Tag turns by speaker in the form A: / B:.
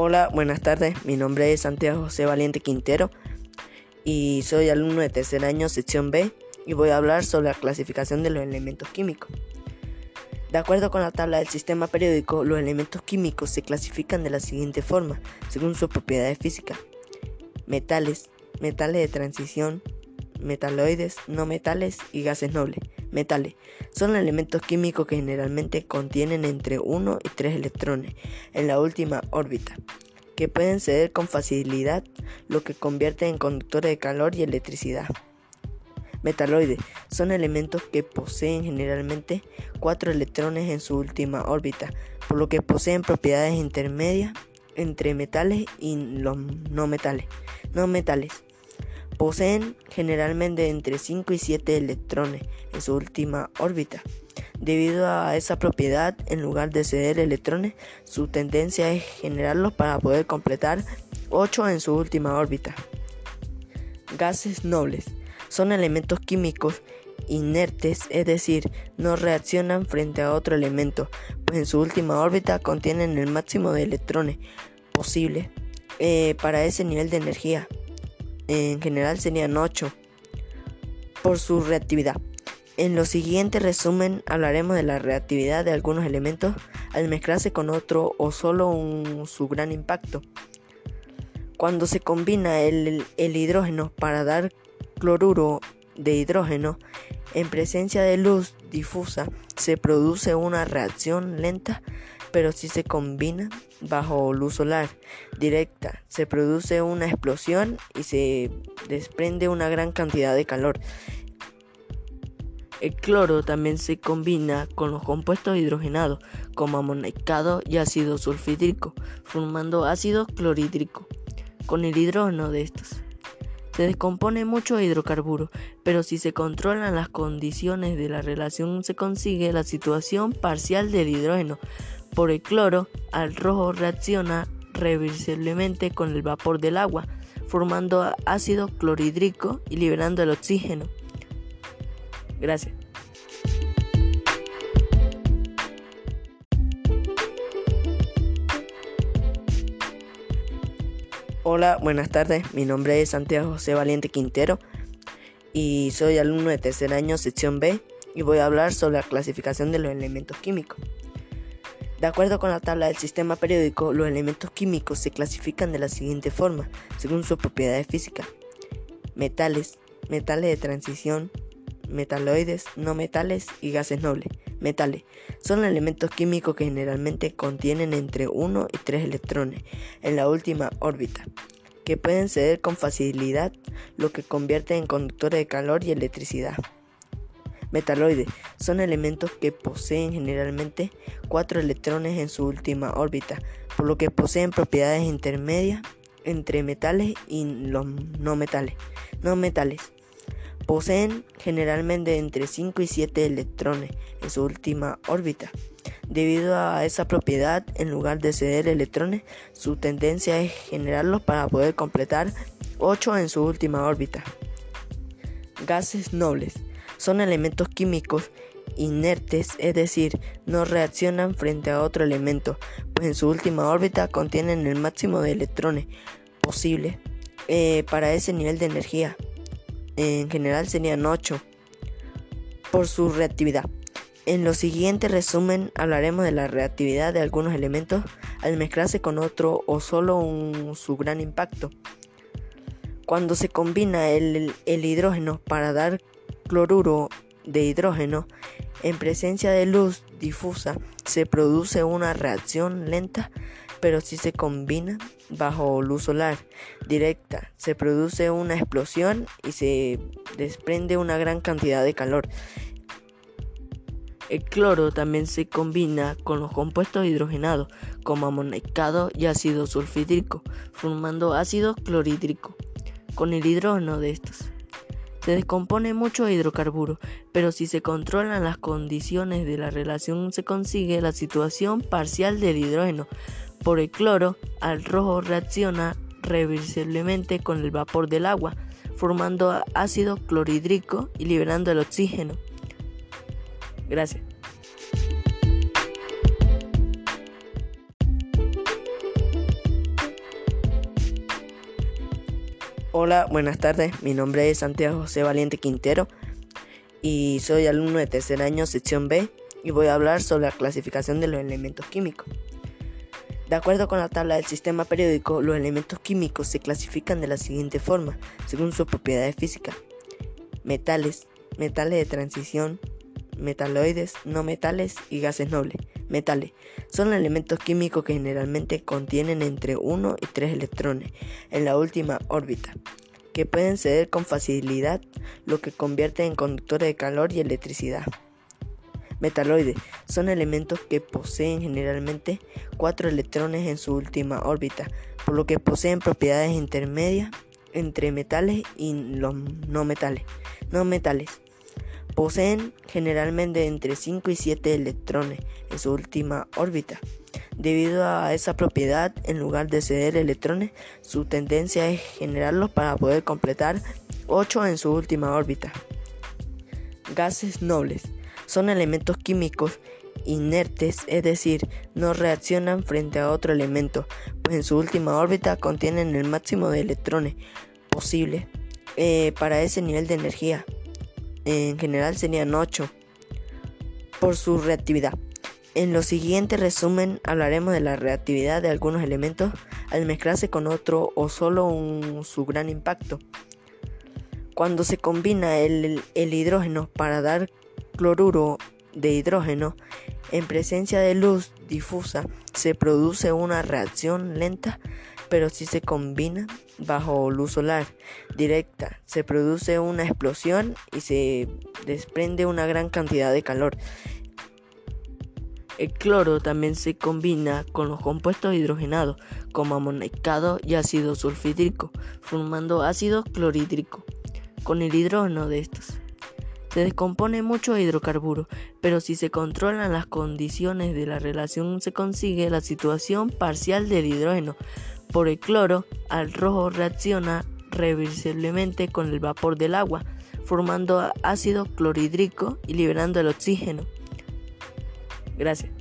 A: Hola, buenas tardes. Mi nombre es Santiago José Valiente Quintero y soy alumno de tercer año, sección B, y voy a hablar sobre la clasificación de los elementos químicos. De acuerdo con la tabla del sistema periódico, los elementos químicos se clasifican de la siguiente forma, según sus propiedades físicas. Metales, metales de transición, metaloides, no metales y gases nobles. Metales son elementos químicos que generalmente contienen entre 1 y 3 electrones en la última órbita, que pueden ceder con facilidad, lo que convierte en conductores de calor y electricidad. Metaloides son elementos que poseen generalmente 4 electrones en su última órbita, por lo que poseen propiedades intermedias entre metales y los no metales. No metales Poseen generalmente entre 5 y 7 electrones en su última órbita. Debido a esa propiedad, en lugar de ceder electrones, su tendencia es generarlos para poder completar 8 en su última órbita. Gases nobles son elementos químicos inertes, es decir, no reaccionan frente a otro elemento, pues en su última órbita contienen el máximo de electrones posible eh, para ese nivel de energía en general serían 8 por su reactividad. En lo siguiente resumen hablaremos de la reactividad de algunos elementos al mezclarse con otro o solo su gran impacto. Cuando se combina el hidrógeno para dar cloruro de hidrógeno en presencia de luz difusa se produce una reacción lenta pero si se combina bajo luz solar directa, se produce una explosión y se desprende una gran cantidad de calor. El cloro también se combina con los compuestos hidrogenados como amonicado y ácido sulfídrico, formando ácido clorhídrico. Con el hidrógeno de estos se descompone mucho hidrocarburo, pero si se controlan las condiciones de la relación se consigue la situación parcial del hidrógeno, por el cloro, al rojo reacciona reversiblemente con el vapor del agua, formando ácido clorhídrico y liberando el oxígeno. Gracias. Hola, buenas tardes. Mi nombre es Santiago José Valiente Quintero y soy alumno de tercer año, sección B, y voy a hablar sobre la clasificación de los elementos químicos. De acuerdo con la tabla del sistema periódico, los elementos químicos se clasifican de la siguiente forma, según sus propiedades físicas. Metales, metales de transición, metaloides, no metales y gases nobles. Metales son elementos químicos que generalmente contienen entre 1 y 3 electrones en la última órbita, que pueden ceder con facilidad, lo que convierte en conductores de calor y electricidad. Metaloides son elementos que poseen generalmente 4 electrones en su última órbita, por lo que poseen propiedades intermedias entre metales y los no metales. No metales poseen generalmente entre 5 y 7 electrones en su última órbita. Debido a esa propiedad, en lugar de ceder electrones, su tendencia es generarlos para poder completar 8 en su última órbita. Gases nobles son elementos químicos inertes, es decir, no reaccionan frente a otro elemento, pues en su última órbita contienen el máximo de electrones posible eh, para ese nivel de energía. En general serían 8 por su reactividad. En lo siguiente resumen hablaremos de la reactividad de algunos elementos al mezclarse con otro o solo su gran impacto. Cuando se combina el hidrógeno para dar cloruro de hidrógeno en presencia de luz difusa se produce una reacción lenta, pero si se combina bajo luz solar directa se produce una explosión y se desprende una gran cantidad de calor. El cloro también se combina con los compuestos hidrogenados como amonicado y ácido sulfídrico, formando ácido clorhídrico. Con el hidrógeno de estos se descompone mucho hidrocarburo, pero si se controlan las condiciones de la relación se consigue la situación parcial del hidrógeno. Por el cloro, al rojo reacciona reversiblemente con el vapor del agua, formando ácido clorhídrico y liberando el oxígeno. Gracias. Hola, buenas tardes. Mi nombre es Santiago José Valiente Quintero y soy alumno de tercer año, sección B, y voy a hablar sobre la clasificación de los elementos químicos. De acuerdo con la tabla del sistema periódico, los elementos químicos se clasifican de la siguiente forma, según sus propiedades físicas. Metales, metales de transición, metaloides, no metales y gases nobles. Metales son elementos químicos que generalmente contienen entre 1 y 3 electrones en la última órbita, que pueden ceder con facilidad, lo que convierte en conductores de calor y electricidad. Metaloides son elementos que poseen generalmente 4 electrones en su última órbita, por lo que poseen propiedades intermedias entre metales y los no metales. No metales Poseen generalmente entre 5 y 7 electrones en su última órbita. Debido a esa propiedad, en lugar de ceder electrones, su tendencia es generarlos para poder completar 8 en su última órbita. Gases nobles son elementos químicos inertes, es decir, no reaccionan frente a otro elemento, pues en su última órbita contienen el máximo de electrones posible eh, para ese nivel de energía en general serían 8 por su reactividad. En lo siguiente resumen hablaremos de la reactividad de algunos elementos al mezclarse con otro o solo su gran impacto. Cuando se combina el hidrógeno para dar cloruro de hidrógeno en presencia de luz difusa se produce una reacción lenta pero si se combina bajo luz solar directa, se produce una explosión y se desprende una gran cantidad de calor. El cloro también se combina con los compuestos hidrogenados como amoníaco y ácido sulfídrico, formando ácido clorhídrico. Con el hidrógeno de estos se descompone mucho hidrocarburo, pero si se controlan las condiciones de la relación se consigue la situación parcial del hidrógeno, por el cloro, al rojo reacciona reversiblemente con el vapor del agua, formando ácido clorhídrico y liberando el oxígeno. Gracias.